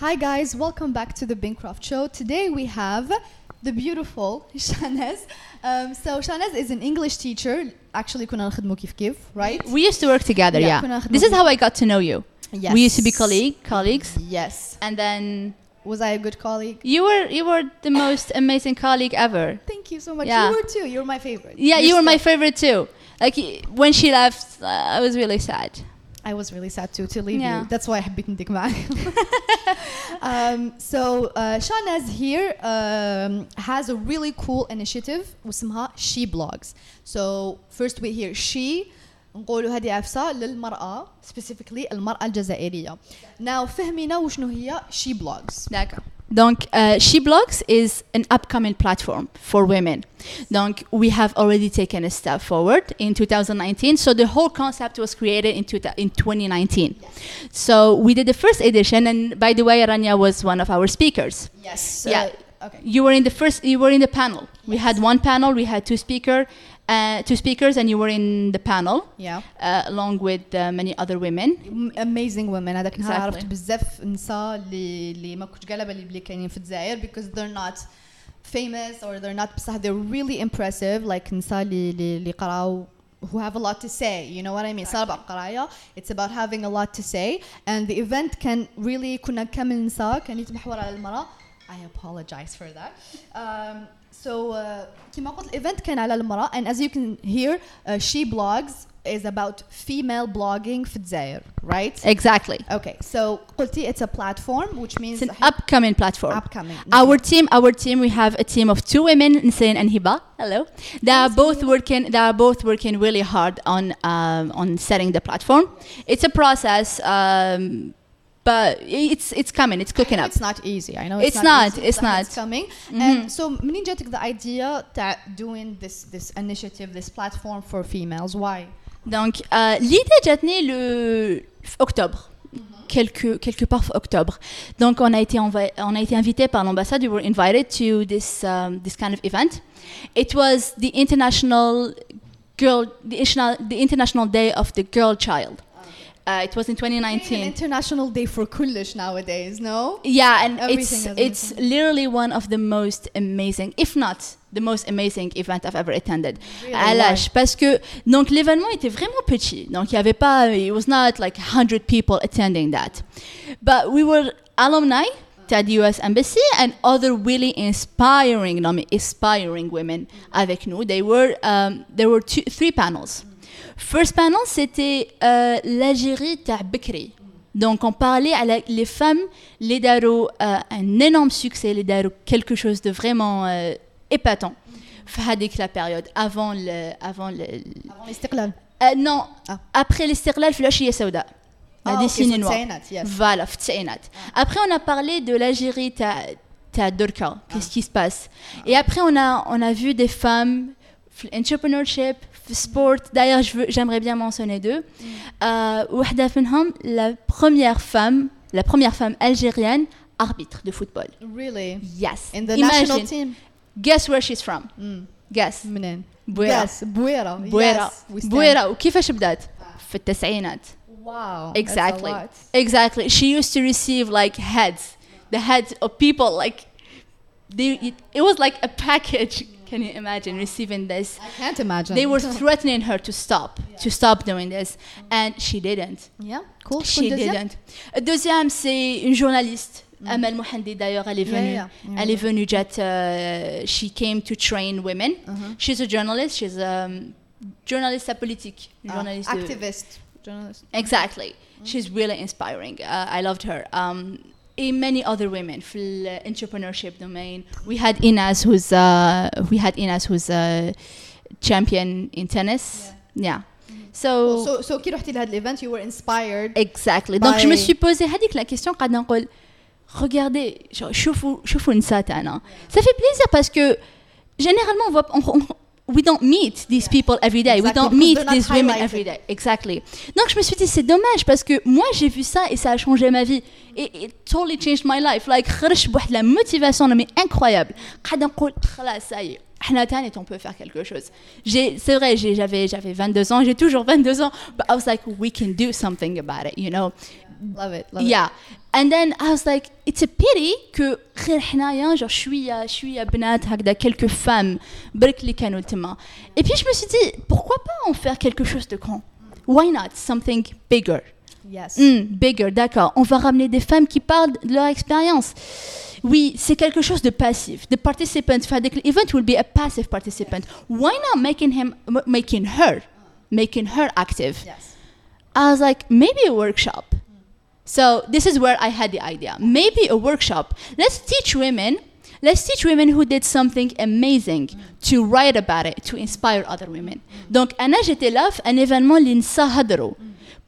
Hi guys, welcome back to the Bincroft Show. Today we have the beautiful Shanez. Um, so Shanez is an English teacher. Actually, كنا نخدمو كيف كيف, right? We used to work together, Yeah, yeah. كنا نخدمو This is في- how I got to know you. Yes. We used to be colleague, colleagues, Yes. and then Was I a good colleague? you were you were the most amazing colleague ever. Thank you so much. Yeah. You were too. You were my favorite. Yeah, You're you were my still- favorite too. Like y- when she left, uh, I was really sad. I was really sad too to leave Yeah. you. That's why حبيت نديك معاك. um, so uh, Shanaz here um, has a really cool initiative واسمها She Blogs. So first we hear she نقولوا هذه عفسة للمرأة specifically المرأة الجزائرية. Now فهمينا وشنو هي She Blogs. D'accord. Donc, uh, She Blogs is an upcoming platform for women. Donc, we have already taken a step forward in 2019. So, the whole concept was created in, two, in 2019. So, we did the first edition, and by the way, Rania was one of our speakers. Yes. Yeah. Okay. You were in the first. You were in the panel. We had one panel. We had two speaker, uh, two speakers, and you were in the panel Yeah. uh, along with uh, many other women. amazing women هذاك النهار Exactly. عرفت بزاف نساء اللي اللي ما كنتش قالبه اللي بلي كاينين في الجزائر because they're not famous or they're not بصح they're really impressive like نساء اللي اللي اللي قراو who have a lot to say you know what I mean صار قرايه it's about having a lot to say and the event can really كنا كامل نساء كان يتمحور على المرأة I apologize for that um, so uh, كما قلت الايفنت كان على المرأة and as you can hear uh, she blogs is about female blogging في الجزائر right Exactly. Okay, so قلتي it's a platform which means It's an upcoming platform. upcoming. Our team, our team, we have a team of two women, Nisrin and Hiba. Hello. They are both working. They are both working really hard on um, on setting the platform. It's a process, um, but it's it's coming. It's cooking up. It's not easy. I know It's not, easy, it's but not. It's coming. And so منين جاتك the idea that doing this this initiative, this platform for females? Why? Donc, euh, l'idée جاتني le f- octobre. Quelque, quelque part f- octobre. Donc, on a été, enva- on a été invité par l'ambassade. We were invited to this, um, this kind of event. It was the international girl, the, international- the international day of the girl child. Uh, it was in It's an 2019. international day for kullish nowadays, no? Yeah, and Everything it's it's literally one of the most amazing, if not the most amazing event I've ever attended. Really? Alash, parce que donc l'événement était vraiment petit. Donc il y avait pas, it was not like 100 people attending that. But we were alumni at the US Embassy and other really inspiring, non inspiring women avec nous. They were, um, there were two, three panels. First panel, c'était euh, l'Algérie Ta'bekri. Donc, on parlait à les femmes, les Daro, euh, un énorme succès, les Daro, quelque chose de vraiment euh, épatant. Fahadik, la période, avant le. Avant le. Avant euh, Non, ah. après l'Istiklal, Flashia Saouda. La ah, décennie okay, noire. Yes. Voilà, ah. Après, on a parlé de l'Algérie, ta, qu'est-ce qui se passe? Et après, on a, on a vu des femmes, entrepreneurship, في sport d'ailleurs je veux j'aimerais bien mentionner deux euh, وحدة منهم la première femme la première femme algérienne arbitre de football Really? yes In the Imagine. national team? guess where she's from Mm. guess منين؟ بويرة. Yes, بويرة. بويرة Yes, we stand. بويرة وكيفاش بدات في التسعينات Wow. that's a exactly lot. exactly she used to receive like heads the heads of people like they it, it was like a package Can you imagine receiving this? I can't imagine. They were threatening her to stop, yeah. to stop doing this, and she didn't. Yeah, cool. She didn't. Deuxième, c'est une journaliste. Mm. Amal Mohandi, d'ailleurs, elle est venue. Yeah, yeah. Elle est venue, Jet. Uh, she came to train women. Uh-huh. She's a journalist. She's um, a journalist à politique. Ah. Activist. Journalist. Exactly. Mm. She's really inspiring. Uh, I loved her. Um, and many other women في the entrepreneurship domain. We had Inaz, who's uh, we had Inaz, who's a champion in tennis. Yeah. So, So, so كي رحتي لهذا الايفنت you were inspired exactly. Donc je me by- suis posé هذيك la question قاعدة نقول regardez genre, شوفوا شوفوا النساء تاعنا. Ça fait plaisir parce que généralement on voit on, on- we don't meet these people every day. Exactly. We don't meet these women every day. Exactly. Donc je me suis dit c'est dommage parce que moi j'ai vu ça et ça a changé ma vie. It, it totally changed my life. Like la motivation mais incroyable. ça y est. Hanatan on peut faire quelque chose. C'est vrai, j'avais 22 ans, j'ai toujours 22 ans, but I was like, we can do something about it, you know? Love it, love it. Yeah and then I was like it's a pity que غير حنايا genre شوية شوية بنات هكذا quelques femmes برك اللي كانوا تما et puis je me suis dit pourquoi pas en faire quelque chose de grand why not something bigger yes Hmm, bigger, d'accord. On va ramener des femmes qui parlent de leur expérience. Oui, c'est quelque chose de passif. The participant, the event will be a passive participant. Why not making him, m- making her, making her active? yes I was like, maybe a workshop. So this is where I had the idea. Maybe a workshop. Let's teach women. Let's teach women who did something amazing to write about it, to inspire other women. Donc, Anna, j'étais là, un événement l'Insa Hadro.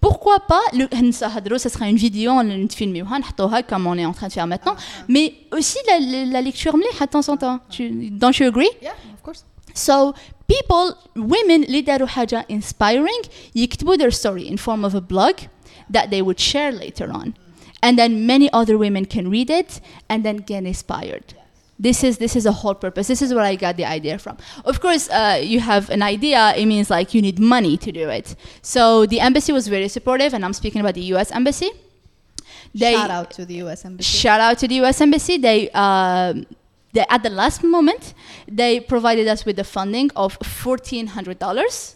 Pourquoi pas le Insa Hadro, ça sera une vidéo, on va filmer, on va comme on est en train de faire maintenant. Mais aussi la, la, la lecture مليحة de temps en temps. Tu- Don't you agree? yeah of course So people, women اللي داروا حاجة inspiring يكتبوا their story in form of a blog That they would share later on. And then many other women can read it and then get inspired. This is this is a whole purpose. This is where I got the idea from. Of course, uh, you have an idea. It means like you need money to do it. So the embassy was very supportive, and I'm speaking about the U.S. embassy. They, shout out to the US embassy Shout out to the U.S. Embassy. They, um they at the last moment, they provided us with the funding of fourteen hundred dollars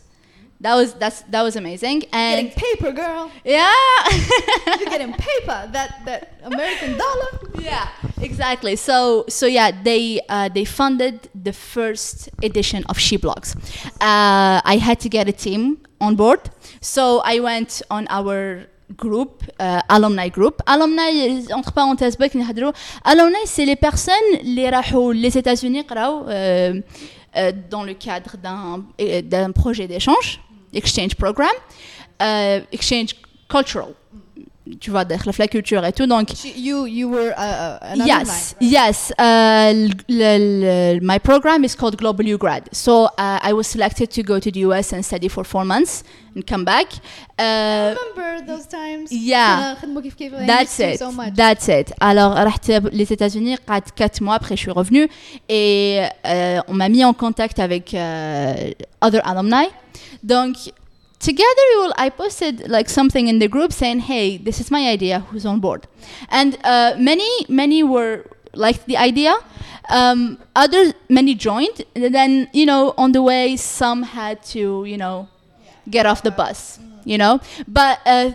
that was that's that was amazing. And getting paper girl. Yeah. You're getting paper that that american dollar. Yeah exactly. So so yeah they uh, they funded the first edition of she blogs uh, i had to get a team on board. So i went on our group uh, alumni group. Alumni, entre parenthèses, alumni, c'est les personnes, les rahou, les États-Unis, euh, euh, dans le cadre d'un euh, d'un projet d'échange, exchange program, euh, exchange cultural Tu vois, داخله في la culture et tout. Donc, She- you you were uh, uh, an yes, alumni, yes. Uh, l- l- l- my program is called Global U Grad. So uh, I was selected to go to the US and study for four months and come back. Uh, remember those times Yeah. كنا نخدموا كيف كيف I That's missed you it. so much That's it. Alors, رحت les États-Unis, 4 mois après, je suis revenue et euh, on m'a mis en contact avec euh, other alumni. Donc, together will, I posted like something in the group saying, "Hey, this is my idea. Who's on board?" And uh, many, many were liked the idea. Um, others, many joined. And then, you know, on the way, some had to, you know, get off the bus, you know. But uh,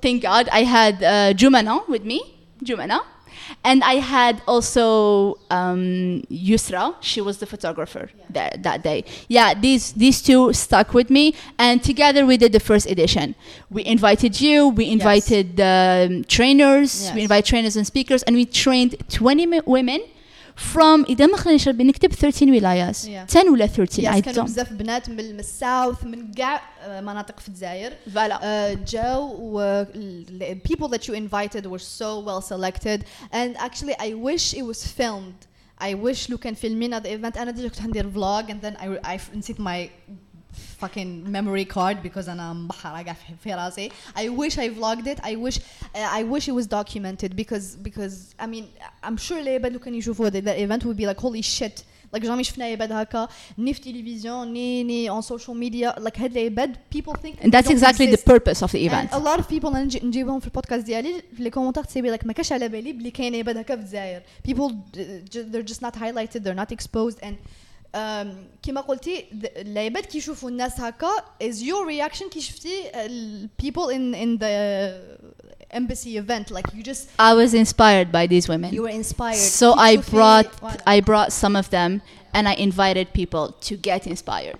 thank God I had uh, Jumana with me, Jumana. And I had also um, Yusra. She was the photographer that, that day. Yeah, these these two stuck with me, and together we did the first edition. We invited you. We invited um, trainers. We Yes. invited trainers and speakers, and we trained 20 mi- women from إذا ما خلينا نشرب بنكتب 13 ولايات Yeah. 10 ولا 13 يس I كانوا don't بزاف بنات من من الساوث من كاع آه، مناطق في الجزائر Voilà. uh, Joe, uh, the people that you invited were so well selected, and actually, I wish it was filmed. I wish لو كان فيلمين هذا الايفنت انا ديجا كنت ندير vlog and then I, I نسيت my fucking memory card because انا مبحرة قاع في- في راسي. I wish I vlogged it. I wish uh, I wish it was documented because because I mean I'm sure العباد لو كانوا يشوفوا that that event would be like holy shit. like جامي شفنا عباد هكا ني في تلفزيون ني ني on social media like هاد العباد people think And that's they don't exactly the exist. purpose of the And event. a lot of people انا نجي- نجيبهم في البودكاست ديالي في لي كومونتار تسيبي لك ما كاش على بالي بلي كاين عباد هكا في الجزائر people uh, ju- they're just not highlighted they're not exposed and um, كما قلتي th- العباد كي يشوفوا الناس هكا is your reaction كي شفتي ال- people in in the embassy event like you just I was inspired by these women. you were inspired So كي I تشوفي- brought voilà. I brought some of them and I invited people to get inspired.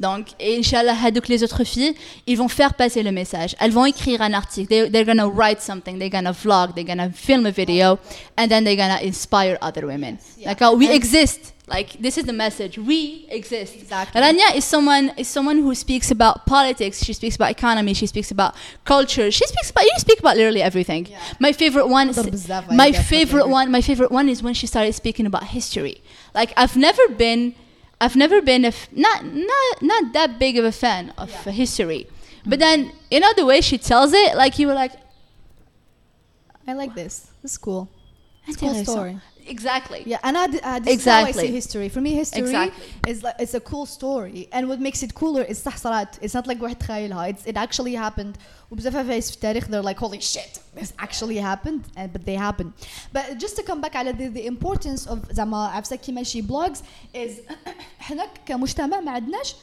Donc, et Inch'Allah, هادوك les autres filles, ils vont faire passer le message. Elles vont écrire un article. They, they're gonna write something. They're gonna vlog. They're gonna film a video, and then they're gonna inspire other women. Yeah. Like, oh, we And- exist. Like this is the message. We exist. Exactly. Rania is someone is someone who speaks about politics. She speaks about economy. She speaks about culture. She speaks about you speak about literally everything. Yeah. My favorite one. my favorite one. My favorite one is when she started speaking about history. Like I've never been, I've never been a f- not not not that big of a fan of yeah. history. Mm-hmm. But then you know the way she tells it, like you were like, I like this. This is cool. It's cool story. So. Exactly. Yeah, and I, uh, this is how I Exactly. see history. For me, history Exactly. is like it's a cool story, and what makes it cooler is صح صارت. It's not like واحد تخيلها. It's it actually happened. وبزاف عفايس في التاريخ they're like holy shit this actually happened and, but they happened. But just to come back على the, the importance of زعما عفسة كيما شي blogs is احنا كمجتمع ما عندناش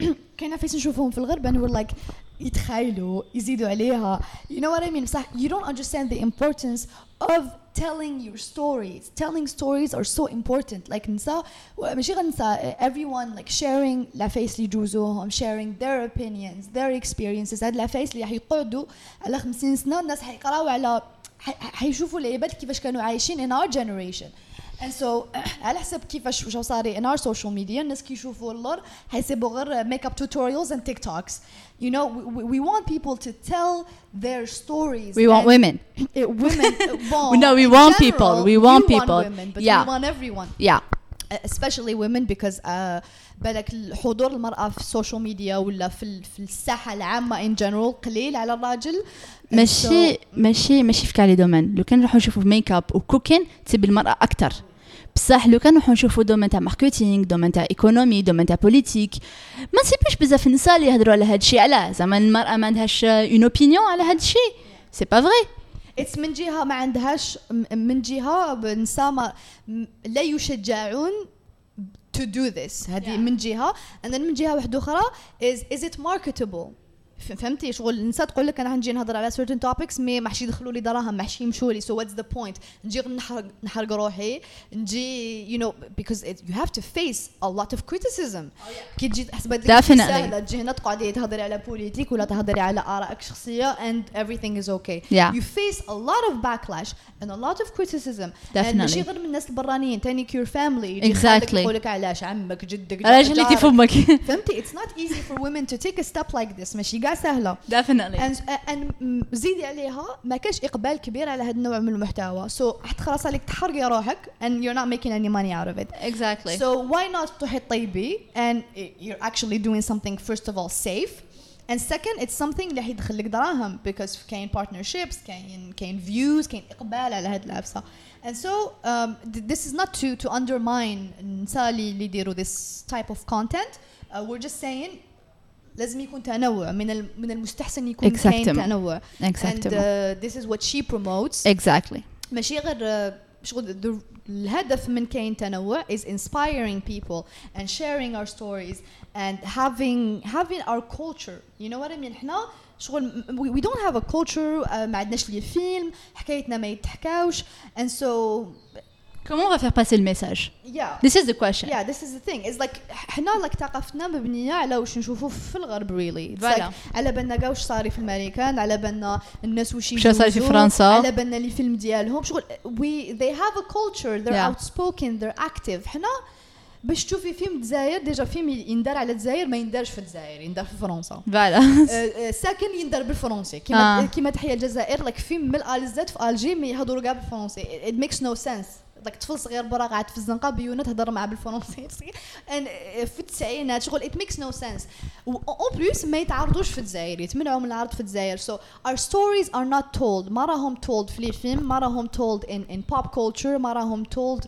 كاين عفايس نشوفهم في الغرب and we're like يتخيلوا يزيدوا عليها you know what I mean بصح you don't understand the importance of telling your stories telling stories are so important like نسا ماشي غير نسا everyone like sharing العفايس اللي يجوزوهم sharing their opinions their experiences هاد العفايس اللي راح يقعدوا على 50 سنه الناس حيقراو على ح- حيشوفوا العباد كيفاش كانوا عايشين in our generation and so على حسب كيفاش واش صاري in our social media الناس كيشوفوا اللور حيسيبوا غير make up tutorials and TikToks you know we, we want people to tell their stories We want women. uh, women uh, well, No, we want general, people, we you want people. women but Yeah. we want everyone Yeah. especially women because uh, بالك حضور المرأة في السوشيال ميديا ولا في في الساحة العامة in general قليل على الراجل ماشي so- ماشي ماشي في كاع لي دومين لو كان نروحو نشوفو ميك اب وكوكين تسيب المرأة أكتر بصح لو كان نروحو نشوفو دومين تاع ماركتينغ دومين تاع ايكونومي دومين تاع بوليتيك ما نسيبوش بزاف النساء اللي يهضروا على هاد الشيء علاه زعما المرأة ما عندهاش اون اوبينيون على هاد الشيء سي با فري اتس من جهة ما عندهاش من جهة النساء لا يشجعون to do this. هذه Yeah. من جهة. And then من جهة واحدة أخرى is is it marketable فهمتي؟ شغل النساء تقول لك أنا نجي نهضر على سيرتن توبكس مي ما حش يدخلوا لي دراهم ما حش يمشوا لي. سو واتس ذا بوينت نجي نحرق نحرق روحي. نجي يو نو بيكوز يو هاف تو فيس ا لوت اوف كريتيسيزم كي تجي تحسب هذيك سهله تجي هنا تقعدي تهضري على بوليتيك ولا تهضري على آرائك الشخصية اند everything از أوكي يو فيس ا لوت اوف باكلاش اند ا لوت اوف كريتيسيزم ماشي غير من الناس البرانيين ثاني كيور فاملي اكزاكتلي يقول لك علاش عمك جدك علاش اللي في فمك فهمتي؟ اتس نوت ايزي فور وومن تو تيك ا ستيب لايك ذيس ماشي؟ كاع سهله definitely and, and م- زيدي عليها ما كاش اقبال كبير على هذا النوع من المحتوى so حتى خلاص عليك تحرقي روحك and you're not making any money out of it exactly So why not تروحي طيبي and you're actually doing something first of all safe and second it's something اللي حيدخل لك دراهم because كاين partnerships كاين كاين views كاين اقبال على هاد العفسه and so um, th- this is not to to undermine النساء اللي يديروا this type of content uh, we're just saying لازم يكون تنوع من من المستحسن يكون كاين Exactement. تنوع and exactly uh, this is what she promotes exactly ماشي غير آه، شغل the- الهدف من كاين تنوع is inspiring people and sharing our stories and having having our culture you know what I mean إحنا شغل we, don't have a culture آه، ما عندناش لي فيلم حكايتنا ما يتحكاوش and so comment on va faire passer le message yeah. This is the question. Yeah this is the thing. It's like إحنا like ثقافتنا مبنيه على واش نشوفوا في الغرب really. It's like على بالنا كاع واش صاري في الأمريكان على بالنا الناس واش واش صاري في فرنسا. على بالنا لي فيلم ديالهم. شغل we they have a culture. They're Yeah. outspoken. They're active. حنا باش تشوفي فيلم دزاير ديجا فيلم يندار على الجزائر ما يندارش في الجزائر يندار في فرنسا. Voilà. آه، آه، ساكن يندار بالفرنسي. كيما آه. كيما تحيا الجزائر لك فيلم من الألزات في الجي ما يهضروا كاع بالفرنسي. It makes no sense. Like طفل صغير برا قاعد في الزنقه بيونه تهضر معاه بالفرنسي آه، في التسعينات شغل it makes no sense اون بليس ما يتعرضوش في الجزائر يتمنعوا من العرض في الجزائر so our stories are not told ما راهم told في لي فيلم ما راهم told in in pop culture ما راهم told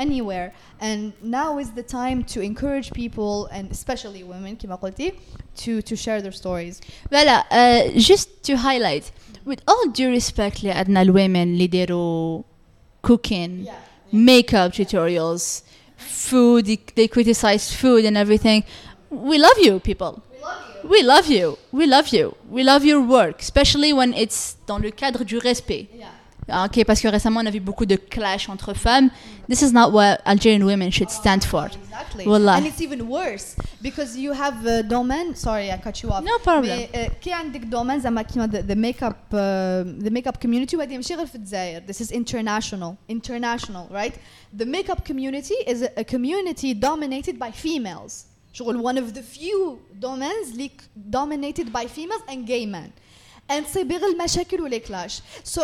anywhere and now is the time to encourage people and especially women كما قلتي to to share their stories Voilà, uh, just to highlight, with all due respect اللي عندنا الwomen اللي يديروا cooking, makeup tutorials, food, they, they criticize food and everything. We love you, people. We love you. We love you. We love your work, especially when it's dans le cadre du respect. yeah Ah, Ok, parce que récemment on a vu beaucoup de clash entre femmes. This is not what Algerian women should stand for. Exactly. Wallah. And it's even worse because you have a domain. Sorry, I cut you off. No problem. مي, uh, كي عندك دومين زعما كيما the, the makeup uh, the makeup community وهذه ماشي غير في الجزائر. This is international. International, right? The makeup community is a, a community dominated by females. شغل one of the few domains اللي dominated by females and gay men. And تصيب غير المشاكل ولا clash. So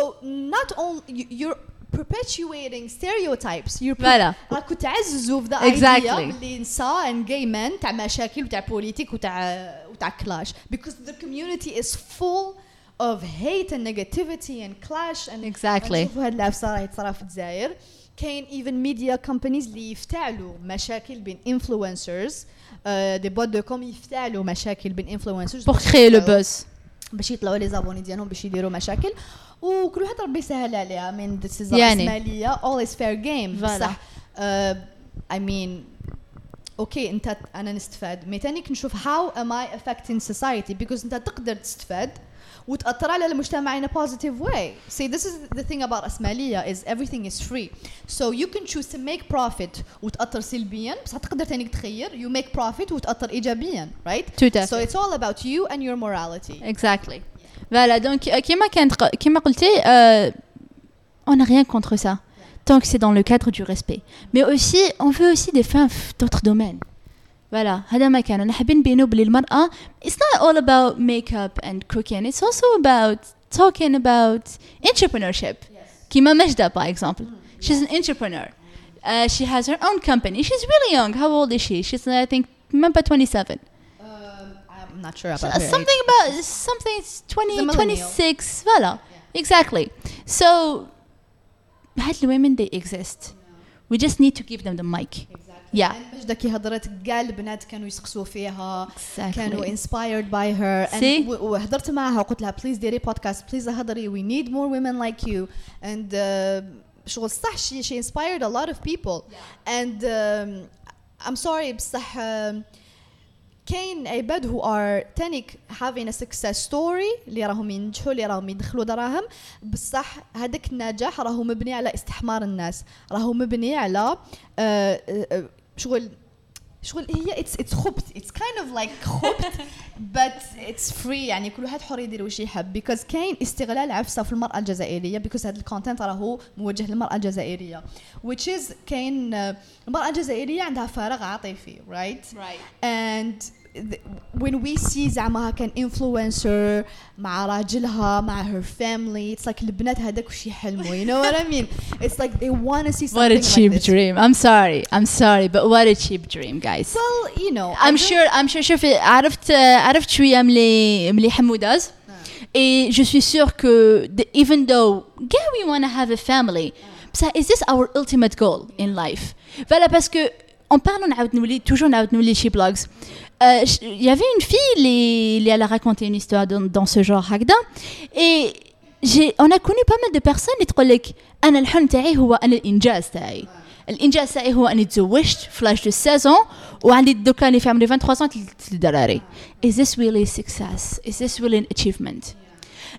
not only you- you're perpetuating stereotypes. You're Voilà. راكو تعززوا في ذا Exactly. idea اللي نساء and gay men تاع مشاكل وتاع بوليتيك وتاع وتاع كلاش because the community is full of hate and negativity and clash and Exactly. نشوفوا هاد العفسه راهي تصرا في الجزائر كاين even media companies اللي يفتعلوا مشاكل بين influencers دي بوت دو كوم يفتعلوا مشاكل بين influencers pour باش créer le يطلعوا- buzz باش يطلعوا لي زابوني ديالهم باش يديروا مشاكل. وكل واحد ربي يسهل عليها. من السيزون يعني. ماليه اول از فير جيم بصح اي مين أوكي انت أنا نستفاد. مي ثاني نشوف هاو ام اي افكتين سوسايتي بيكوز انت تقدر تستفاد. وتأثر على المجتمع in a positive way. See, this is the thing about أسمالية is everything is free. So you can choose to make profit وتأثر سلبيا بس تقدر تاني تخير you make profit وتأثر إيجابيا right? Tout à So fait. it's all about you and your morality. Exactly. Voilà, donc euh, كما كانت ق- كما قلتي euh, on n'a rien contre ça tant que c'est dans le cadre du respect. Mais aussi on veut aussi des femmes f- d'autres domaines. Voilà, هذا ما كان أنا حابين نبينوا بلي المرأة it's not all about makeup and cooking it's also about talking about entrepreneurship. كيما مجدة by example. She's an entrepreneur. Uh, she has her own company. She's really young. How old is she? She's I think remember 27. Um, I'm not sure Uh, about her something about something it's 20 She's a millennial. 26 voilà exactly so هاد الwomen they exist we just need to give them the mic Yeah. مجدة كي هضرت كاع البنات كانوا يسقسوا فيها. Exactly. كانوا inspired by her. And وهضرت معها وقلت لها please ديري بودكاست please هضري we need more women like you. And uh, شغل صح. She, she inspired a lot of people. And um, I'm sorry بصح um, كاين عباد who are تانيك having a success story اللي راهم ينجحوا اللي راهم يدخلوا دراهم. بصح هذاك النجاح راهو مبني على استحمار الناس. راهو مبني على آه، آه، آه، شغل شغل هي اتس اتس خبط اتس كايند اوف لايك خبط but اتس فري يعني كل واحد حر يدير واش يحب. Because كاين استغلال عفسة في المرأة الجزائرية because هذا الكونتنت راهو موجه للمرأة الجزائرية. Which is كاين آه، المرأة الجزائرية عندها فراغ عاطفي right right. And th- when we see زعما كان influencer مع راجلها مع her family it's like البنات هذاك وش يحلموا you know what I mean it's like they want to see what something a cheap like this dream I'm sorry I'm sorry but what a cheap dream guys well you know I I'm don't- sure I'm sure شوفي عرفت عرفت شوية ملي ملي حمو داز Et je suis sûre que the, even though yeah we want to have a family بصح is this our ultimate goal in life Voilà parce que en parlant نعاود نولي toujours نعاود نولي شي blogs euh, j- il y avait une fille اللي اللي elle a raconté une histoire dans, dans ce genre هكذا et j'ai on a connu pas mal de personnes اللي تقول لك انا الحلم تاعي هو انا الانجاز تاعي الانجاز تاعي هو اني تزوجت في لاج دو 16 وعندي دوكا اللي في عمري 23 ثلاث الدراري is this really a success is this really an achievement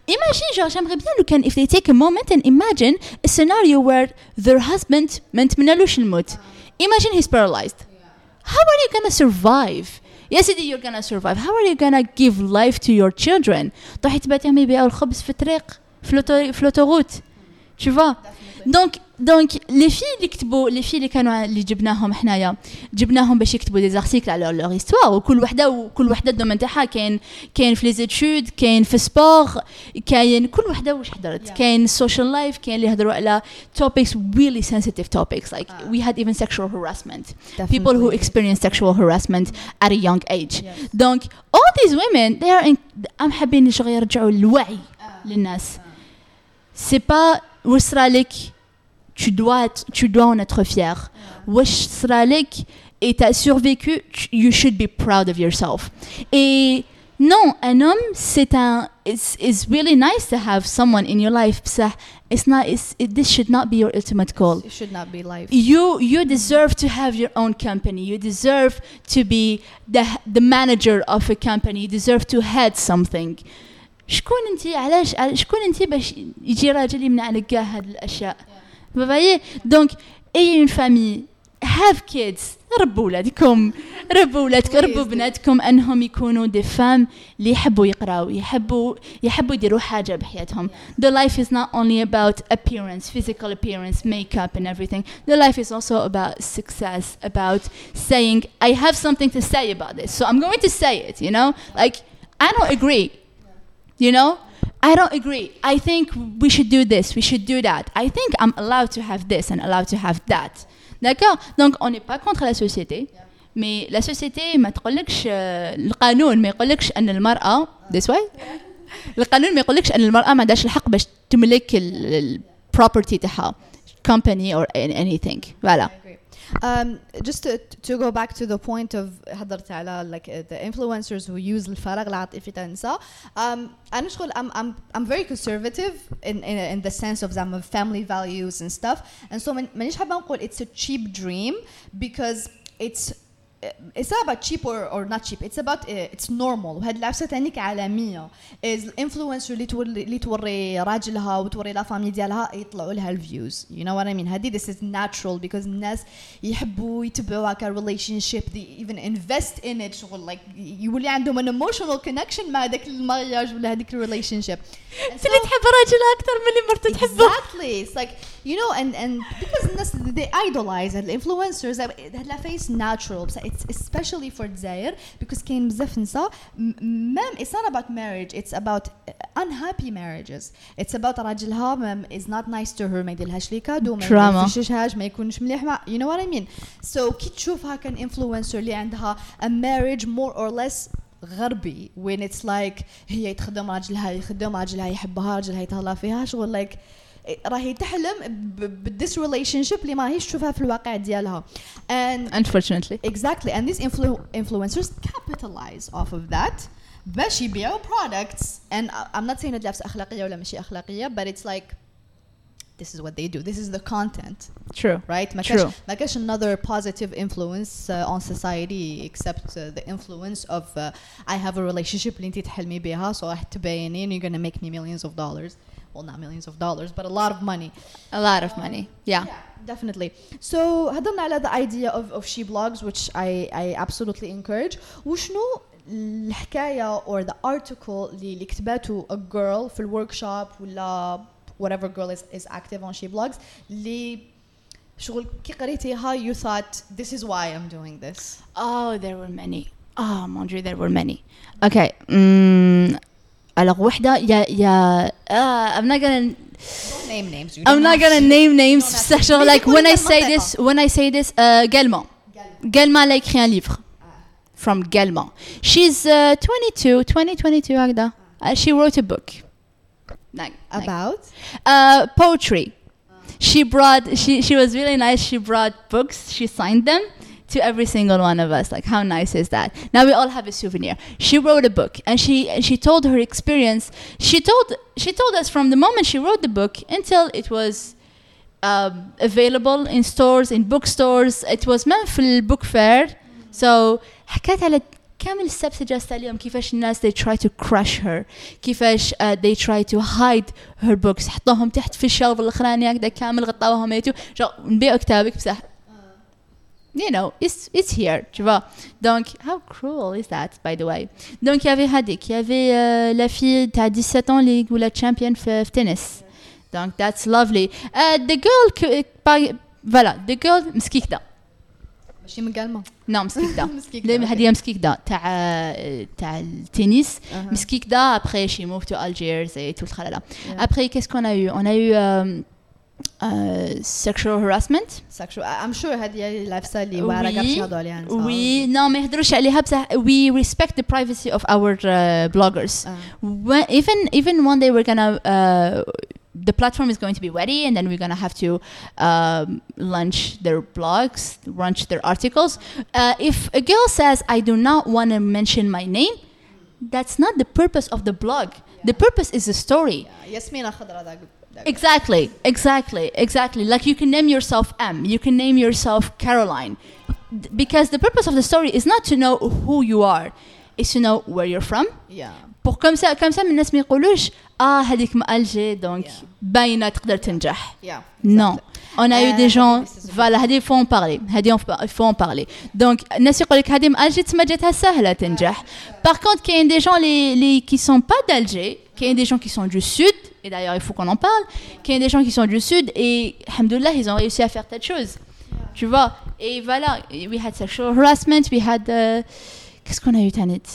imagine genre j'aimerais bien لو كان if they take a moment and imagine a scenario where their husband ما نتمنالوش الموت imagine he's paralyzed how are you gonna survive يا سيدي you're gonna survive how are you gonna give life to your children تروحي تبعتيهم يبيعوا الخبز في الطريق في l'auto- في l'autoroute tu vois دونك دونك لي في اللي كتبوا لي في اللي كانوا اللي جبناهم حنايا جبناهم باش يكتبوا دي زارتيكل على لور هيستوار وكل وحده وكل وحده الدومين تاعها كاين كاين في لي زيتود كاين في سبور كاين كل وحده واش حضرت Yeah. كاين السوشيال لايف كاين اللي يهضروا على topics really sensitive topics like Ah. we had even sexual harassment people who experience sexual harassment at a young age Yes. donc all these women they are in, I'm حابين شغل يرجعوا الوعي. للناس c'est pas واش صرا لك tu dois être- tu dois en être fier واش صرا لك et t'as survécu tu- you should be proud of yourself et non un homme c'est un it's, it's really nice to have someone in your life بصح it's not it's, it, this should not be your ultimate goal it should not be life you you deserve to have your own company you deserve to be the the manager of a company you deserve to head something شكون انت علاش عل- شكون انت باش يجي راجل يمنع عليك كاع هاد الاشياء فوايي دونك اي اون فامي هاف كيدز ربوا ولادكم ربوا ولادكم ربوا Please do. بناتكم انهم يكونوا دي فام اللي يحبوا يقراوا يحبوا يحبوا يديروا حاجه بحياتهم the life is not only about appearance physical appearance makeup and everything the life is also about success about saying i have something to say about this so i'm going to say it you know like i don't agree you know i don't agree i think we should do this we should do that i think i'm allowed to have this and allowed to have that d'accord donc on n'est pas contre la société mais la société ما تقولكش آه، القانون ما يقولكش ان المرأة this way القانون ما يقولكش ان المراه ما عندهاش الحق باش تملك البروبرتي تاعها company or an- anything فوالا Um, just to, to go back to the point of هضرت على like uh, the influencers who use الفراغ العاطفي تاع النساء um, أنا شغل I'm, I'm, I'm very conservative in, in, in the sense of زعما family values and stuff and so من- مانيش حابة نقول it's a cheap dream because it's it's not about cheap or, or not cheap it's about uh, it's normal وهاد العفسه تاني كعالميه is الانفلونسر اللي توري اللي توري راجلها وتوري لا فامي ديالها يطلعوا لها الفيوز you know what I mean هادي this is natural because الناس يحبوا يتبعوا هكا relationship they even invest in it شغل like يولي عندهم an emotional connection مع هذاك المارياج ولا هذيك relationship And اللي so- تحب راجلها أكثر من اللي مرته تحبه Exactly. It's like you know, and and because الناس they idolize the influencers هاد لا face natural بس it's especially for الجزائر because كاين بزاف نساء مام it's not about marriage it's about unhappy marriages it's about راجلها مام is not nice to her ما يديرلهاش لي كادو ما. يفششهاش ما يكونش مليح مع you know what I mean so كي تشوفها كان influencer اللي عندها a marriage more or less غربي when it's like هي تخدم راجلها يخدم راجلها يحبها راجلها يتهلا فيها شغل like راهي تحلم بالديس ريليشن شيب اللي ما هيش تشوفها في الواقع ديالها and unfortunately exactly and these influ influencers capitalize off of that باش يبيعوا products and I- I'm not saying هاد العفسة أخلاقية ولا ماشي أخلاقية but it's like this is what they do this is the content true right ما True. كاش ما كاش another positive influence uh, on society except uh, the influence of uh, I have a relationship اللي انت تحلمي بها so راح تبيني and you're gonna make me millions of dollars well not millions of dollars but a lot of money a lot of money yeah definitely so هضرنا على the idea of, of she blogs which I, I absolutely encourage وشنو الحكاية or the article اللي اللي كتباته a girl في الوركشوب ولا whatever girl is, is active on she blogs اللي شغل كي قريتيها you thought this is why I'm doing this Oh, there were many. Oh, mon dieu, there were many. Okay. Mm, alors, وحدة, يا يا uh, I'm not gonna don't name names you I'm don't not have gonna to. name names. don't have to. Sachant, like Mais when I c'est say quoi this, when I say this, uh, Galman. Galman elle a écrit un livre from Galman. She's uh, 22, 20, 22 هكذا. Uh, she wrote a book. Like, like, about uh, poetry. She brought she she was really nice. She brought books. She signed them to every single one of us. Like how nice is that? Now we all have a souvenir. She wrote a book and she and she told her experience. She told she told us from the moment she wrote the book until it was um, available in stores in bookstores. It was meant for the book fair. So حكت على كامل اللي جالسة عليهم كيفاش الناس they try to crush her كيفاش uh, they try to hide her books حطوهم تحت في الشلف الاخراني هكذا كامل غطاوهم يتو نبيعوا كتابك بصح you know it's it's here tu vois donc how cruel is that by the way donc il y avait هذيك il y avait euh, la fille تاع 17 ans اللي ولا champion في, في tennis donc that's lovely uh, the girl que, par- voilà the girl مسكيكدا ماشي مقالمه لا مسكيكدا لا هذه مسكيك دا تاع تاع التنس. مسكيك دا ابخي شي موف تو الجيرز اي تو الخلاله ابخي كيس كون ايو اون ايو سيكشوال هراسمنت سيكشوال ام شور هذه هي العفسه اللي واعرة قاعد تهضروا عليها وي نو ما يهدروش عليها بصح وي ريسبكت ذا برايفسي اوف اور بلوجرز ايفن ايفن وان داي وي غانا the platform is going to be ready and then we're going to have to um, launch their blogs launch their articles. Uh, if a girl says i do not want to mention my name that's not the purpose of the blog. Yeah. the purpose is the story. Yeah. exactly exactly exactly. Like you can name yourself m you can name yourself caroline. Because the purpose of the story is not to know who you are is to know where you're from. Yeah. pour comme ça comme ça من الناس ما يقولوش اه هذيك ما الجي دونك Yeah. باينه تقدر تنجح Yeah. non on a eu Euh, des gens هذه this is a voilà هذه faut en parler هذه il faut en parler donc الناس يقول لك هذه ما الجي تسمى جاتها سهله تنجح par contre كاين des gens les, les qui sont pas d'Alger كاين des gens qui sont du sud et d'ailleurs il faut qu'on en parle كاين des gens qui sont du sud et alhamdoulilah ils ont réussi à faire telle chose tu vois et voilà we had sexual harassment we had uh, qu'est-ce qu'on a eu Tanit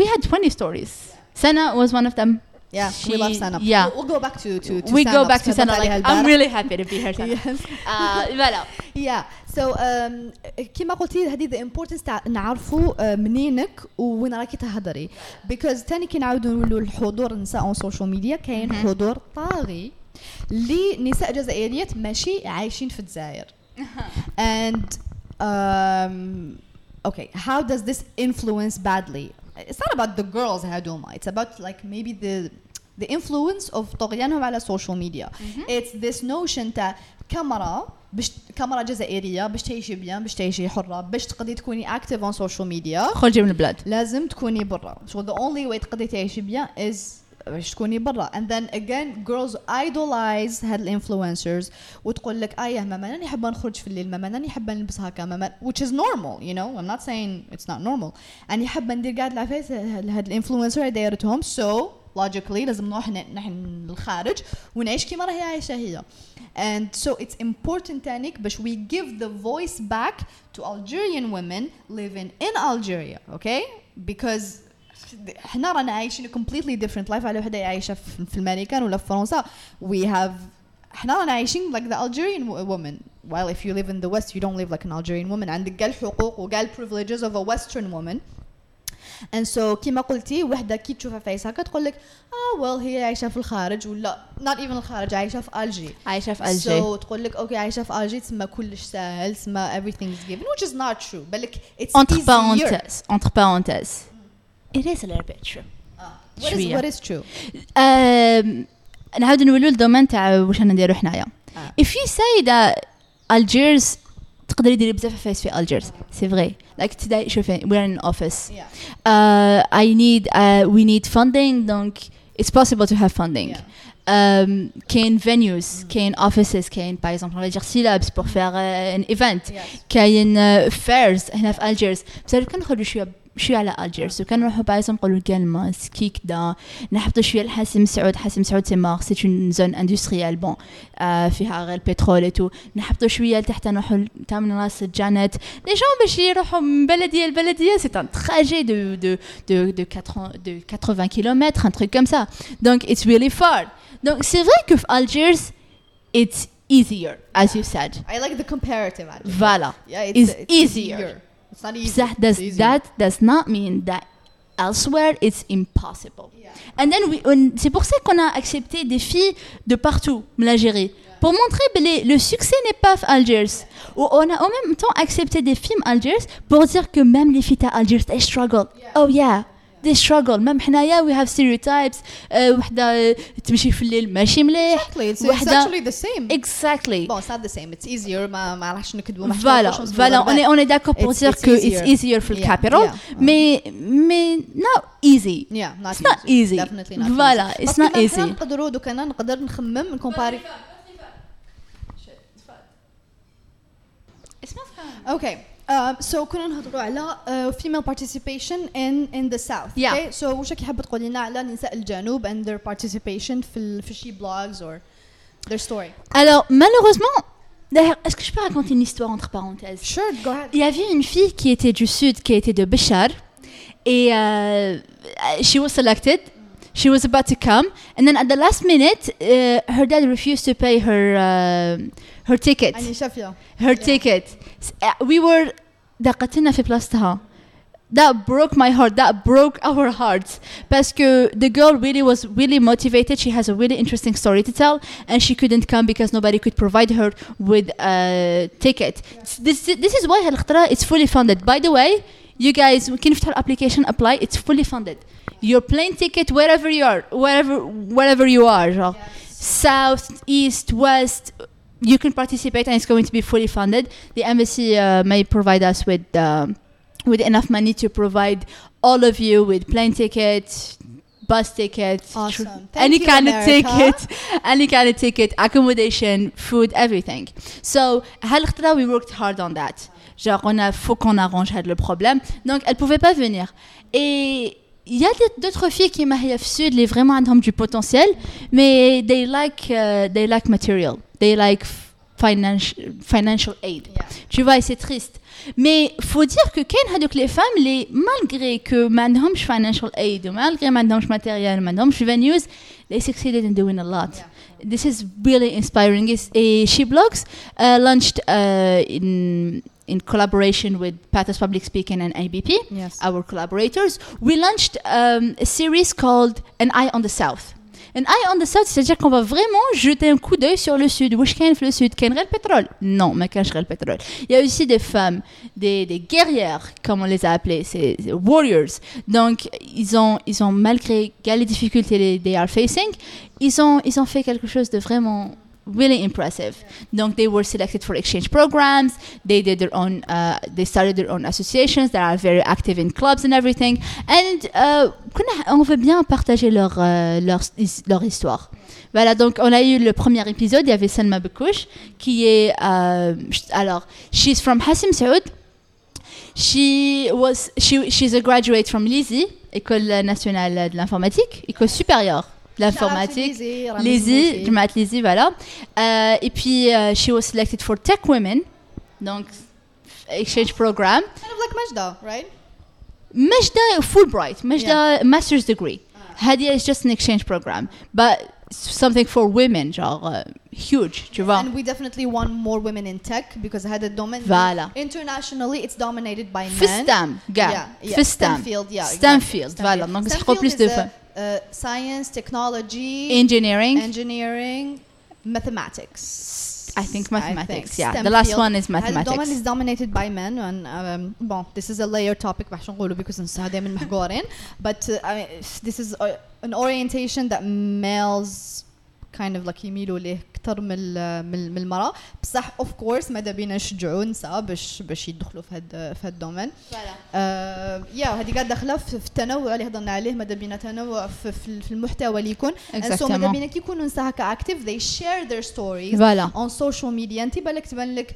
we had 20 stories Sana was one of them Yeah, we She- love Sana. yeah. We'll, go back to to, to we Sana go back to Sana. Like, I'm really happy to be here. Sana. Yes. آه، voilà. Yeah. So um, كما قلتي هذه the importance تاع نعرفوا uh, منينك وين راكي تهضري because تاني كي نعاودوا نقولوا الحضور النساء on social media كاين حضور طاغي لنساء جزائريات ماشي عايشين في الجزائر and um, okay how does this influence badly it's not about the girls هادوما it's about like maybe the the influence of طغيانهم على social media. It's this notion تاع كاميرا باش كاميرا جزائرية باش تعيشي بيان باش تعيشي حرة باش تقدري تكوني active on social media. خرجي من البلاد. لازم تكوني برا. So the only way تقدري تعيشي بيان is باش تكوني برا and then again girls idolize هاد الانفلونسرز وتقول لك ايه ماما راني حابه نخرج في الليل ماما راني حابه نلبس هكا ماما which is normal you know I'm not saying it's not normal راني حابه ندير قاعد العفايس هاد الانفلونسر دايرتهم so logically لازم نروح ن- نحن للخارج ونعيش كيما راهي عايشه هي and so it's important تانيك باش we give the voice back to Algerian women living in Algeria okay because إحنا رانا عايشين completely different life على وحده عايشه في في المانيكان ولا في فرنسا we have إحنا رانا عايشين like the Algerian wo- woman while if you live in the west you don't live like an Algerian woman عندك كاع الحقوق وكاع privileges of a western woman and so كيما قلتي وحده كي تشوفها فايس هكا تقول لك آه well هي عايشه في الخارج ولا not even الخارج عايشه في الجي عايشة في الجي. so تقول لك أوكي عايشه في الجي تسمى كلش سهل تسمى everything is given which is not true بالك it's Entre easier. parenthèses. Entre parenthèses. It is a little bit true. Ah, what is شوية. what is true آم، نعاود نولوا الدومين تاع واش رانا نديرو حنايا. آه. If you say that Algiers تقدري ديري بزاف عفايس في Algiers. C'est vrai. Like today شوفي we're in an office. yeah Uh, I need uh, we need funding donc it's possible to have funding. Yeah. Um, كاين venues, كاين offices, كاين par exemple on va dire syllabs pour faire uh, an event. yes كاين uh, fairs هنا في الجيرز بس كان نخرجوا شويه شويه على الجيرز وكان نروحوا بايزون نقولوا كلمة سكي كدا نحطوا شويه لحاسم سعود حاسم سعود سي مار سي اون زون اندستريال بون آه فيها غير البترول ايتو نحطوا شويه لتحت نروحوا تامن راس جانت لي جون باش يروحوا من بلديه لبلديه سي ان تراجي دو دو دو دو 80 دو 80 كيلومتر ان تروك كوم سا دونك اتس ريلي فار دونك سي فري كو في الجيرز اتس easier as you said I like the comparative actually. Voilà. yeah is it's, it's easier. it's Psah does that does not mean that impossible. C'est pour ça qu'on a accepté des filles de partout, l'Algérie. Pour montrer ben, que le succès n'est pas Algiers. On a en même temps accepté des films Algiers pour dire que même les filles à Algiers, elles struggle. Oh yeah, دي ستراغل مام حنايا وي هاف ستيريوتايبس وحدة تمشي في الليل ماشي مليح. وحدة اكشلي ذا سيم اكزاكتلي بون سات ذا سيم اتس ايزير ما ما راحش نكذبوا فوالا فوالا اوني اوني داكور بور سير كو اتس ايزير في الكابيتال مي مي نو ايزي اتس نوت ايزي فوالا اتس نوت ايزي نقدروا دوك أنا نقدر نخمم نكومباري اسمع أوكي Um, so كنا نهضروا على uh, female participation in in the south. Yeah. Okay. So واش راكي حابه تقولي لنا على نساء الجنوب and their participation في ال- في شي blogs or their story. Alors, malheureusement, d'ailleurs, est-ce que je peux raconter une histoire entre parenthèses Sure, go ahead. Il y avait une fille qui était du sud, qui était de Béchar, et euh, she was selected. She was about to come, and then at the last minute, uh, her dad refused to pay her uh, her ticket. يعني شافيه. her ticket. S- uh, We were دقتنا في بلاصتها. That broke my heart. That broke our hearts. Parce que the girl really was really motivated. She has a really interesting story to tell, and she couldn't come because nobody could provide her with a ticket. S- This this is why هالخطرة it's fully funded. By the way, you guys كي نفتحوا الابلكيشن apply it's fully funded. Your plane ticket wherever you are, wherever wherever you are, genre south, east, west, you can participate and it's going to be fully funded. The embassy uh, may provide us with uh, with enough money to provide all of you with plane tickets, bus tickets, awesome. any you, kind America. of ticket, any kind of ticket, accommodation, food, everything. So, Halkhtra, we worked hard on that. Genre, on a, faut qu'on arrange le problème. Donc, elle pouvait pas venir. Et il y a d'autres filles qui m'aiment sud les vraiment ont du potentiel mais they like uh, they like material. They like financial financial aid. Yeah. tu vois et c'est triste. Mais faut dire que Ken a les femmes les malgré que madame je financial aid malgré madame je matériel madame je venues they succeeded in doing a lot. Yeah. this is really inspiring. Et she blogs uh, launched uh, in in collaboration with Pathos Public Speaking and ABP Yes. our collaborators, we launched um, a series called An Eye on the South. An Eye on the South, c'est-à-dire qu'on va vraiment jeter un coup d'œil sur le sud. Où est le sud? Qu'est le pétrole? Non, mais qu'est le pétrole? Il y a aussi des femmes, des, des guerrières, comme on les a appelées, c'est warriors. Donc, ils ont, ils ont malgré les difficultés they are facing, ils ont, ils ont fait quelque chose de vraiment really impressive. Donc, they were selected for exchange programs. They did their own, uh, they started their own associations that are very active in clubs and everything. And euh, on veut bien partager leur, euh, leur, histoire. Voilà, donc on a eu le premier épisode, il y avait Salma Bekouch, qui est, euh, alors, she's from Hassim Saoud. She was, she, she's a graduate from l'ISI, École nationale de l'informatique, école supérieure l'informatique, Lazy, Jamaat Lazy, voilà. Euh, et puis, euh, she was selected for Tech Women, donc exchange program. Kind of like Majda, right? Majda Fulbright, Majda yeah. master's degree. Ah. Hadia is just an exchange program, but something for women, genre uh, huge, tu vois. And we definitely want more women in tech because I had a. Voilà. Internationally, it's dominated by men. Fistam, gars. Yeah, yeah. Stanfield, yeah. Stanfield, exactly. Voilà. Donc, Stanfield c'est plus de femmes. uh, science, technology, Engineering, engineering, mathematics. I think mathematics, think. yeah. The STEM last field. one is هذا الدومين mathematics. is dominated by men and um, bon this is a layer topic باش نقولوا because نصها دائما محقورين but uh, I mean, this is uh, an orientation that males kind of like يميلوا ليه أكثر من من من المرأة. بصح اوف كورس ماذا بينا نشجعوا النساء باش باش يدخلوا في هاد في هاد الدومين آه يا هذه قاعدة داخلة في التنوع اللي هضرنا عليه ماذا بينا تنوع في, في في المحتوى اللي يكون. So ماذا. بينا كي يكونوا نساء هكا active they share their stories Voilà. on social media. انت بالك تبان لك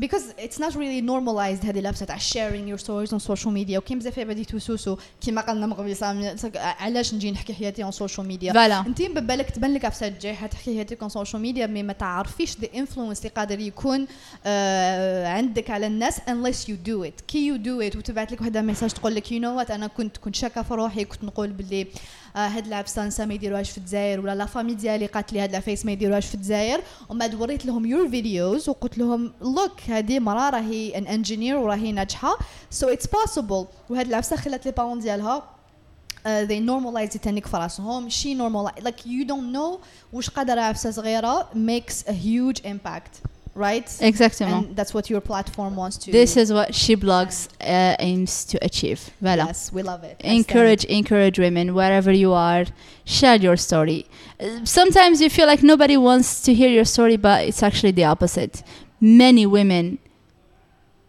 because it's not really normalized هذه لابسة تاع sharing your stories on social media. وكاين بزاف عباد يتوسوسوا كيما قالنا سامي علاش نجي نحكي حياتي on social media Voilà. انت بالك تبان لك عفسة تجي حتحكي حياتك on social media مي ما تعرفيش the influence اللي قادر يكون آه عندك على الناس unless you do it. كي you do it وتبعت لك وحده ميساج تقول لك you know what أنا كنت كنت شاكة في روحي كنت نقول باللي آه هاد العفسه نسا ما يديروهاش في الجزائر ولا لا فامي ديالي قالت لي هاد العفايس ما يديروهاش في الجزائر. ومن بعد وريت لهم your videos وقلت لهم look هذه مرة راهي an engineer وراهي ناجحة. So it's possible. وهاد العفسه خلت لي بارون ديالها uh, they normalize التنك في راسهم. She normalize like you don't know وش قادرة عفسة صغيرة makes a huge impact. Right? Exactement. and that's what your platform wants to This is what She Blogs uh, aims to achieve. Voilà. yes we love it. Encourage encourage women wherever you are share your story. Uh, sometimes you feel like nobody wants to hear your story but it's actually the opposite. Many women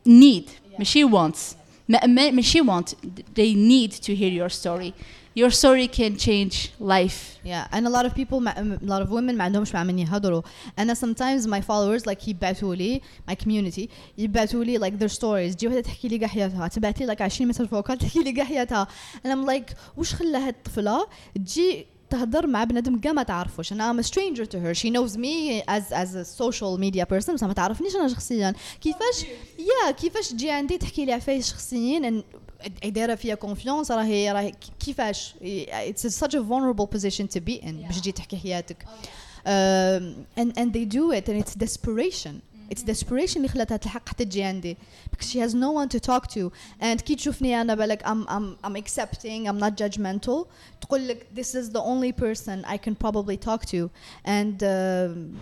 need she wants ma- ma- she want they need to hear your story your story can change life Yeah, and a lot of people, ما- a lot of women ما عندهمش مع من يهضروا. أنا sometimes my followers like يبعثوا لي my community يبعثوا لي like their stories تجي وحدة تحكي لي كاع حياتها تبعت لي like 20 مسج فوكال تحكي لي كاع حياتها and I'm like وش خلى هاد الطفلة تجي تهضر مع بنادم كاع ما تعرفوش. أنا I'm a stranger to her. She knows me as as a social media person بس ما تعرفنيش أنا شخصيا. كيفاش يا كيفاش تجي عندي تحكي لي عفايس شخصيين دايرة فيها كونفيونس راهي راهي كيفاش؟ It's such a vulnerable position to be in باش تجي تحكي حياتك. Um, and and they do it and it's desperation. it's desperation اللي خلاتها تلحق حتى تجي عندي because she has no one to talk to and كي تشوفني انا بالك I'm I'm I'm accepting I'm not judgmental تقول لك this is the only person I can probably talk to and um,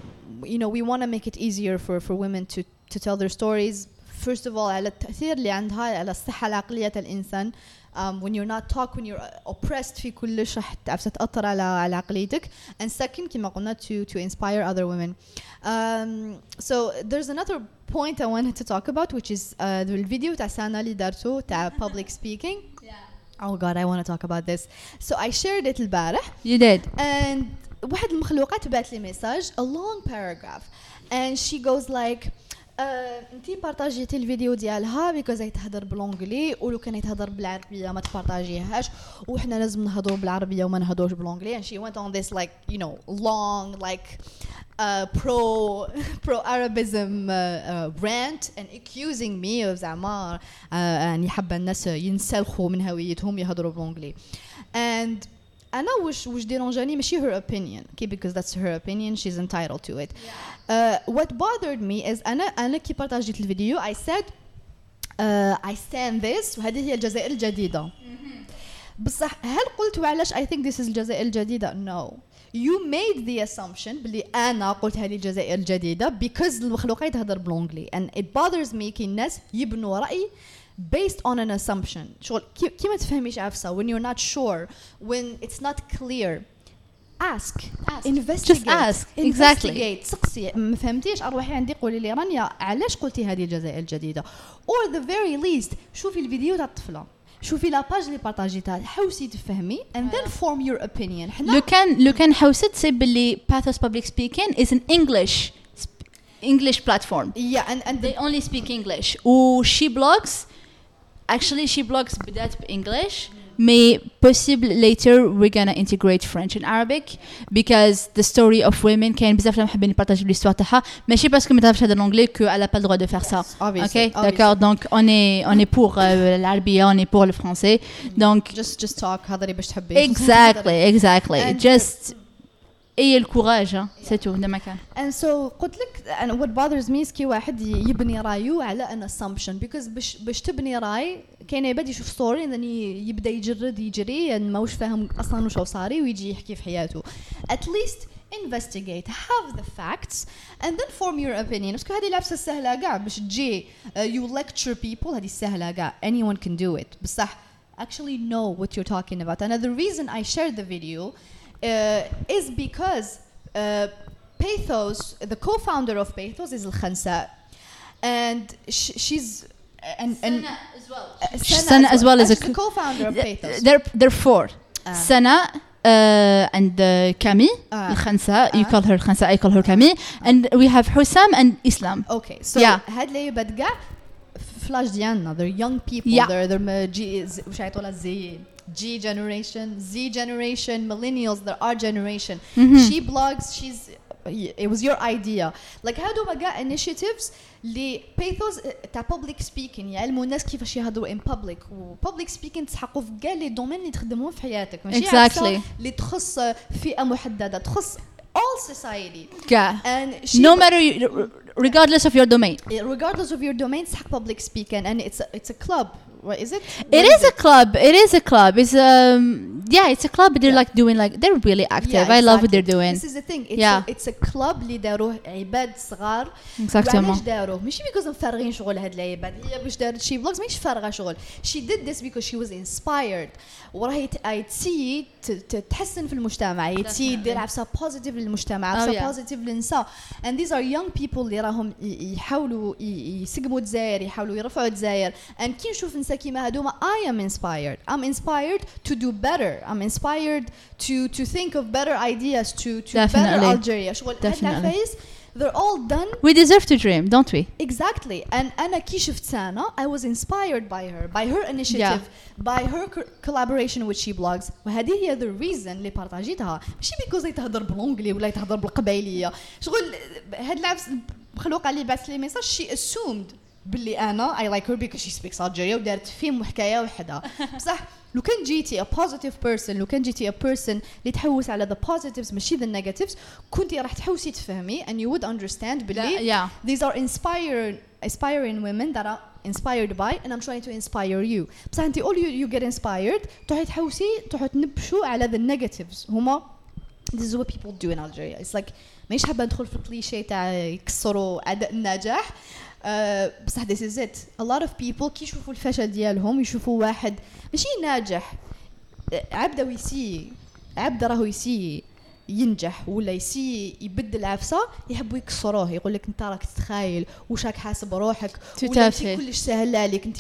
you know we want to make it easier for for women to to tell their stories first of all على التأثير اللي عندها على الصحة العقلية الإنسان um, when you're not talk when you're oppressed في كلش راح تعرف تأثر على على عقليتك and second كما قلنا to to inspire other women um, so there's another point I wanted to talk about which is uh, الفيديو تاع سانا اللي دارته تاع public speaking oh god I want to talk about this so I shared it البارح you did and واحد المخلوقات بعت لي ميساج a long paragraph and she goes like آه، انتي بارطاجيتي الفيديو ديالها بيكوز هي تهضر بالونجلي ولو كان يتهضر بالعربية ما تبارطاجيهاش وحنا لازم نهضروا بالعربية وما نهضروش بالونجلي and she went on this like you know long like uh, pro pro Arabism uh, uh, rant and accusing me of زعما uh, اني حابه الناس ينسلخوا من هويتهم يهضروا بالانجلي. And أنا وش وش ديرونجاني ماشي her opinion. Okay because that's her opinion. She's entitled to it. Uh, what bothered me is أنا أنا كي بارطاجيت الفيديو I said uh, I stand this وهذه هي الجزائر الجديدة. بصح هل قلت وعلاش I think this is الجزائر الجديدة؟ No. You made the assumption بلي أنا قلت هذه الجزائر الجديدة because المخلوقات تهضر بالانجلي and it bothers me كي الناس يبنوا رأي based on an assumption شغل كي كي ما تفهميش عفسة when you're not sure when it's not clear ask, Ask. investigate Just ask. Exactly. investigate سقسي ما فهمتيش اروحي عندي قولي لي رانيا علاش قلتي هذه الجزائر الجديده or the very least شوفي الفيديو تاع الطفله شوفي لاباج اللي بارطاجيتها حوسي تفهمي and then form your opinion حنا لو كان لو كان حوست تسي باللي باثوس بابليك سبيكين is an English English platform yeah and and the they only speak English و she blogs actually she blogs بدات English may possible later we're gonna integrate French and Arabic because the story of women كاين بزاف اللي محبين يبارطاجيو ليستوار تاعها ماشي باسكو ما تعرفش هذا الانجلي que elle a pas le droit de faire ça obviously, ok obviously. d'accord donc on est on est pour euh, l'arabiya on est pour le français donc just just talk هضري باش تحبي exactly exactly And- just hein, c'est tout de ma كان and so قلت لك and what bothers me كي واحد يبني رايو على an assumption because باش تبني راي كاين عباد يشوف ستوري and then ي- يبدا يجرد يجري and ماهوش فاهم أصلا هو صاري ويجي يحكي في حياته least investigate have the facts and then form your opinion باسكو هذه لابسه السهله كاع باش تجي uh, you lecture people هذه السهله كاع anyone can do it بصح actually know what you're talking about and the reason I shared the video uh, is because uh, Pathos, the co-founder of Pathos is Al-Khansa and sh- she's and and as well uh, Sana as well as a she's the co-founder of Pathos. they're they're four Ah. Sana uh, and uh, Kami Ah. الخنسة you Ah. call her Khansa I call her Kami and we have Hussam and Islam Okay, so Yeah. هاد العباد كاع فلاش ديالنا they're young people Yeah. they're they're م- G ز- وش يعيطوا لها زي G generation Z generation millennials they're our generation Mhm. she blogs she's it was your idea like هادو كاع initiatives اللي باثوس تاع public speaking يعلموا الناس كيفاش يهضروا in public و public speaking تسحقوا في كاع لي دومين اللي تخدموهم في حياتك ماشي Exactly. عفسة اللي تخص فئة محددة تخص all society كاع and she no matter you, regardless of your domain regardless of your domain تسحق public speaking and it's a, it's a club what is it It is a club. It is a club. It's um yeah, it's a club. But they're Yeah. like doing like they're really active. Yeah, I love what exactly. they're doing. This is the thing. It's Yeah. a, it's a club اللي داروه عباد صغار Exactement. وعلاش داروه ماشي because فارغين شغل هاد العباد هي باش دارت شي بلوجز ماشي فارغه شغل she did this because she was inspired وراهي ت- هاي تسي ت- ت- تحسن في المجتمع هي تسي Definitely. دير عفسه بوزيتيف للمجتمع Oh, عفسه yeah. بوزيتيف للنساء and these are young people اللي راهم يحاولوا يسقموا الجزائر يحاولوا يرفعوا الجزائر and كي نشوف نساء كيما هادوما I am inspired I'm inspired to do better I'm inspired to to think of better ideas to to better. Algeria شغل هاد they're all done We deserve to dream, don't we? Exactly. And شفت سانا I was inspired by her by her initiative by her co- collaboration with she blogs وهذه هي the reason اللي بارطاجيتها ماشي because هي تهضر بالانجلي ولا هي تهضر بالقبايليه شغل هاد العفس مخلوقه اللي بعث لي ميساج she assumed باللي انا I like her because she speaks Algeria ودارت فيلم وحكايه وحدها بصح لو كان جيتي a positive person لو كان جيتي a person اللي تحوس على the positives ماشي the negatives كنتي راح تحوسي تفهمي and you would understand باللي yeah. these are inspired aspiring women that are inspired by and I'm trying to inspire you بصح انت all you, you get inspired تروحي تحوسي تروحي تنبشوا على the negatives هما this is what people do in Algeria it's like مانيش حابة ندخل في الكليشيه تاع يكسروا اعداء النجاح. أه بصح this is it. A lot of people كي يشوفوا الفشل ديالهم يشوفوا واحد ماشي ناجح. أه، عبده ويسي عبده راهو يسي ينجح ولا يسي يبدل عفسة يحبوا يكسروه يقول لك أنت راك تتخايل وش راك حاسب روحك fait. كلش سهل عليك أنت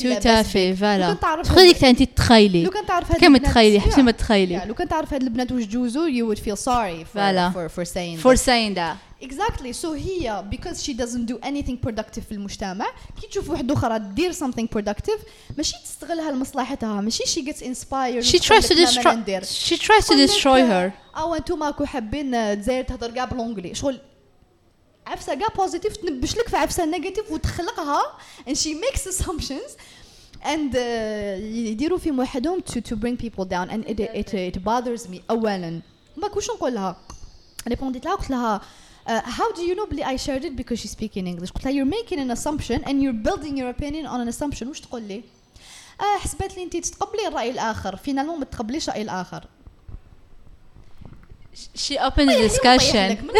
تعرف تخيلي هاد- أنت تخيلي لو كان تعرف كم تخيلي حسي ما. تخيلي لو كان تعرف هاد البنات واش جوزو you would feel sorry for for for saying for saying that. Exactly. So هي because she doesn't do anything productive في المجتمع كي تشوف واحدة أخرى دير something productive ماشي تستغلها لمصلحتها ماشي she gets inspired she tries to destroy she tries to destroy her. آه أنتم ماكو حابين الجزائر تهضر كاع بالونجلي شغل عفسة كاع بوزيتيف تنبش لك في عفسة نيجاتيف وتخلقها and she makes assumptions and uh, يديروا فيهم وحدهم to, to bring people down and it, it, it bothers me. اولا ما واش نقول لها. ريبونديت لها قلت لها Uh, how do you know I shared it because she's speaking English. قلت لها you're making an assumption and you're building your opinion on an assumption. واش تقول لي؟ آه حسبت لي انت تتقبلي الرأي الآخر. فينالمون ما تقبليش الراي الآخر. she opened the discussion.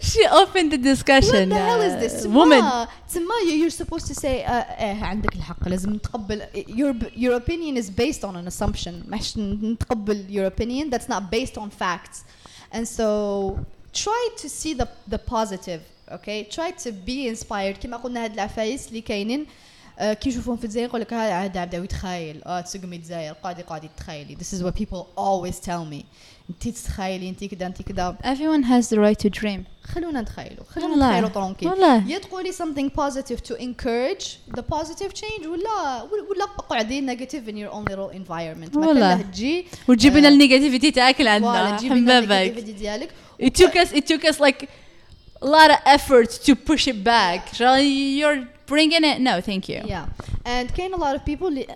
She opened the discussion. What the hell is this? uh, woman. تسمى you're supposed to say uh, eh, عندك الحق لازم نتقبل your your opinion is based on an assumption ماش نتقبل your opinion that's not based on facts and so try to see the the positive okay try to be inspired كما قلنا هاد العفايس اللي كاينين uh, كي يشوفون في الجزائر يقول لك ها عاد بداو يتخايل اه تسقمي الجزائر قاعدي قاعدي تخايلي this is what people always tell me انت تتخايلي انت كذا انت كذا Everyone has the right to dream. خلونا نتخيلوا خلونا والله. نتخيلوا طرونكيل والله. يا تقولي something positive to encourage the positive change ولا ولا قعدي negative in your own little environment ما والله. كان تجي وتجيب لنا آه، النيجاتيفيتي تاعك ولا لعندنا تجيبي لنا حبابك. negativity ديالك It took us it took us like a lot of effort to push it back. Shall you're bringing it? No, thank you. yeah. And كاين a lot of people اللي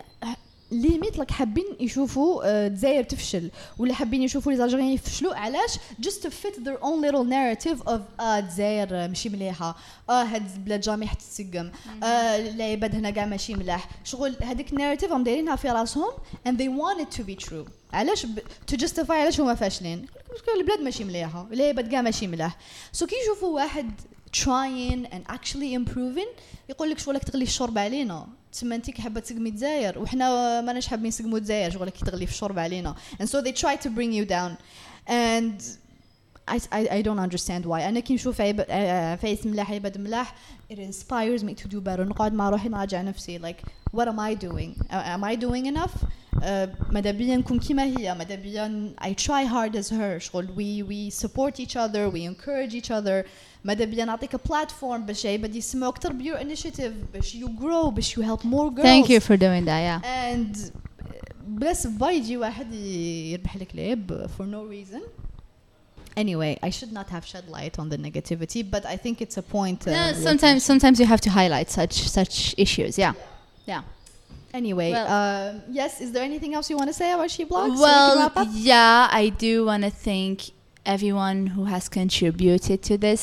ليميت لك حابين يشوفوا آه، الجزائر تفشل ولا حابين يشوفوا لي زالجيريان يفشلوا. علاش؟ just to fit their own little narrative of آه الجزائر ماشي مليحة. آه هاد البلاد جامي حتتسقم آه العباد هنا كاع ماشي ملاح. شغل هذيك الناريتيف هم دايرينها في راسهم and they want it to be true. علاش ب... to justify علاش هما فاشلين؟ البلاد ماشي مليحة العباد كاع ماشي ملاح. سو كي يشوفوا واحد trying and actually improving يقول لك شغلك تغلي الشرب علينا تسمى انت حابه تسقمي الجزائر وحنا ماناش حابين نسقموا الجزائر شغلك تغلي في الشرب علينا and so they try to bring you down and I, I, I don't understand why أنا كي نشوف عيب آه، فايس ملاح عباد ملاح it inspires me to do better نقعد مع روحي نراجع نفسي like what am I doing Uh, am I doing enough آه، ماذا بيا نكون كيما هي ماذا بيا I try hard as her شغل we we support each other we encourage each other ماذا بيا نعطيك a platform باش عباد يسمعوا اكثر ب your initiative باش you grow باش you help more girls Thank you for doing that. Yeah. and بلا سبا يجي واحد يربح لك لعب for no reason anyway I should not have shed light on the negativity but I think it's a point uh, No, worth sometimes sometimes you have to highlight such such issues. Yeah. Yeah. Anyway, Well- um, yes. Is there anything else you want to say about She Blogs? so we can Well, wrap up? yeah, I do want to thank everyone who has contributed to this.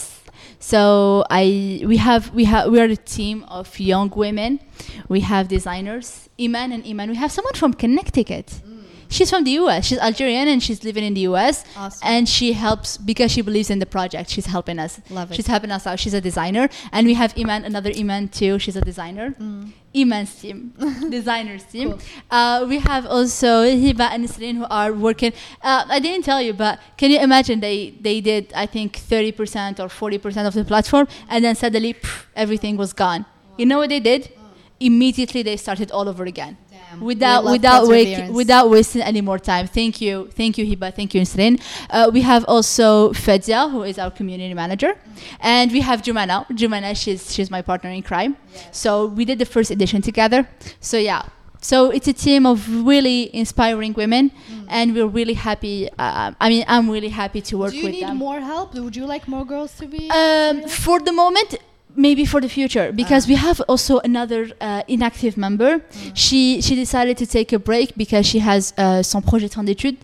so I we have we have we are a team of young women. We have designers, Iman and Iman. We have someone from Connecticut. Mm. She's from the US. She's Algerian and she's living in the US. Awesome. And she helps because she believes in the project. She's helping us. Love it. She's helping us out. She's a designer. And we have Iman, another Iman too. She's a designer. Mm. Iman's team, designers team. Cool. Uh, we have also Hiba and Nisreen who are working. Uh, I didn't tell you, but can you imagine they, they did, I think, 30% or 40% of the platform, and then suddenly pff, everything was gone. You know what they did? Immediately they started all over again. We Without love without without wasting any more time. Thank you, thank you, Hiba, thank you, Nisreen. Uh, we have also Fedzia, who is our community manager, and we have Jumana. Jumana, she's she's my partner in crime. So we did the first edition together. So yeah. So it's a team of really inspiring women, Mm. and we're really happy. Uh, I mean, I'm really happy to work with them. Do you need them. more help? Would you like more girls to be? Um, for the moment, maybe for the future, because Ah. we have also another uh, inactive member. Mm. She she decided to take a break because she has uh, son projet d'études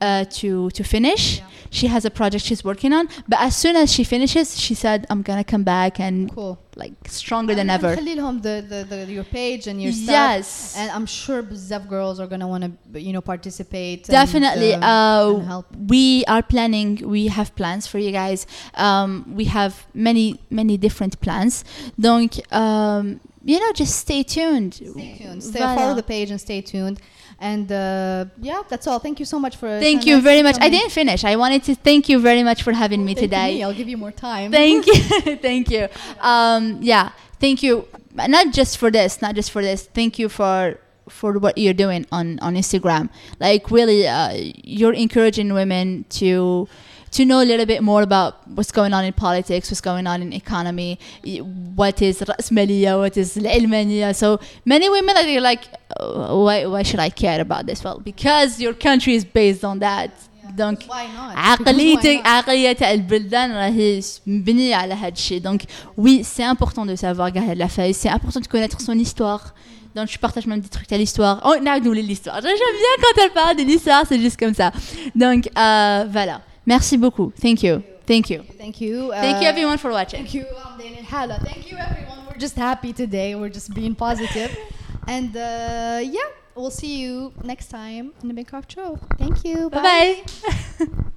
uh, to to finish. Yeah. She has a project she's working on, but as soon as she finishes, she said, "I'm gonna come back and cool. like stronger and than ever." The, the, the, your page and your stuff. Yes, and I'm sure Zev girls are gonna want to you know participate. Definitely, and, uh, and help. We are planning. We have plans for you guys. Um, we have many many different plans. Donc, um, you know, just stay tuned. Stay tuned. Stay. Follow the page and stay tuned. And uh, yeah, that's all. Thank you so much for. Thank Shanas you very much. I coming. didn't finish. I wanted to thank you very much for having me Thank you, today. me. I'll give you more time. Thank you. thank you. Um, yeah, thank you. Not just for this, not just for this. Thank you for for what you're doing on on Instagram. Like really, uh, you're encouraging women to to know a little bit more about what's going on in politics, what's going on in economy, y- what is رأسمالية, what is العلمانية. So many women are like, "Oh, why, why should I care about this? Well, because your country is based on that. دونك Why not? عقليتك Why not? عقلية تاع البلدان راهي مبنية على هذا الشيء donc oui c'est important de savoir Gad la Faye c'est important de connaître son histoire donc je partage même des trucs à l'histoire oh نعاود نولي l'histoire j'aime bien quand elle parle de l'histoire c'est juste comme ça donc euh, voilà merci beaucoup thank you thank you Thank you. thank you uh, everyone for watching Thank you, Amdane and Hala. Thank you, everyone. We're just happy today. We're just being positive. and uh, yeah, we'll see you next time in the Big Craft Show. Thank you. bye bye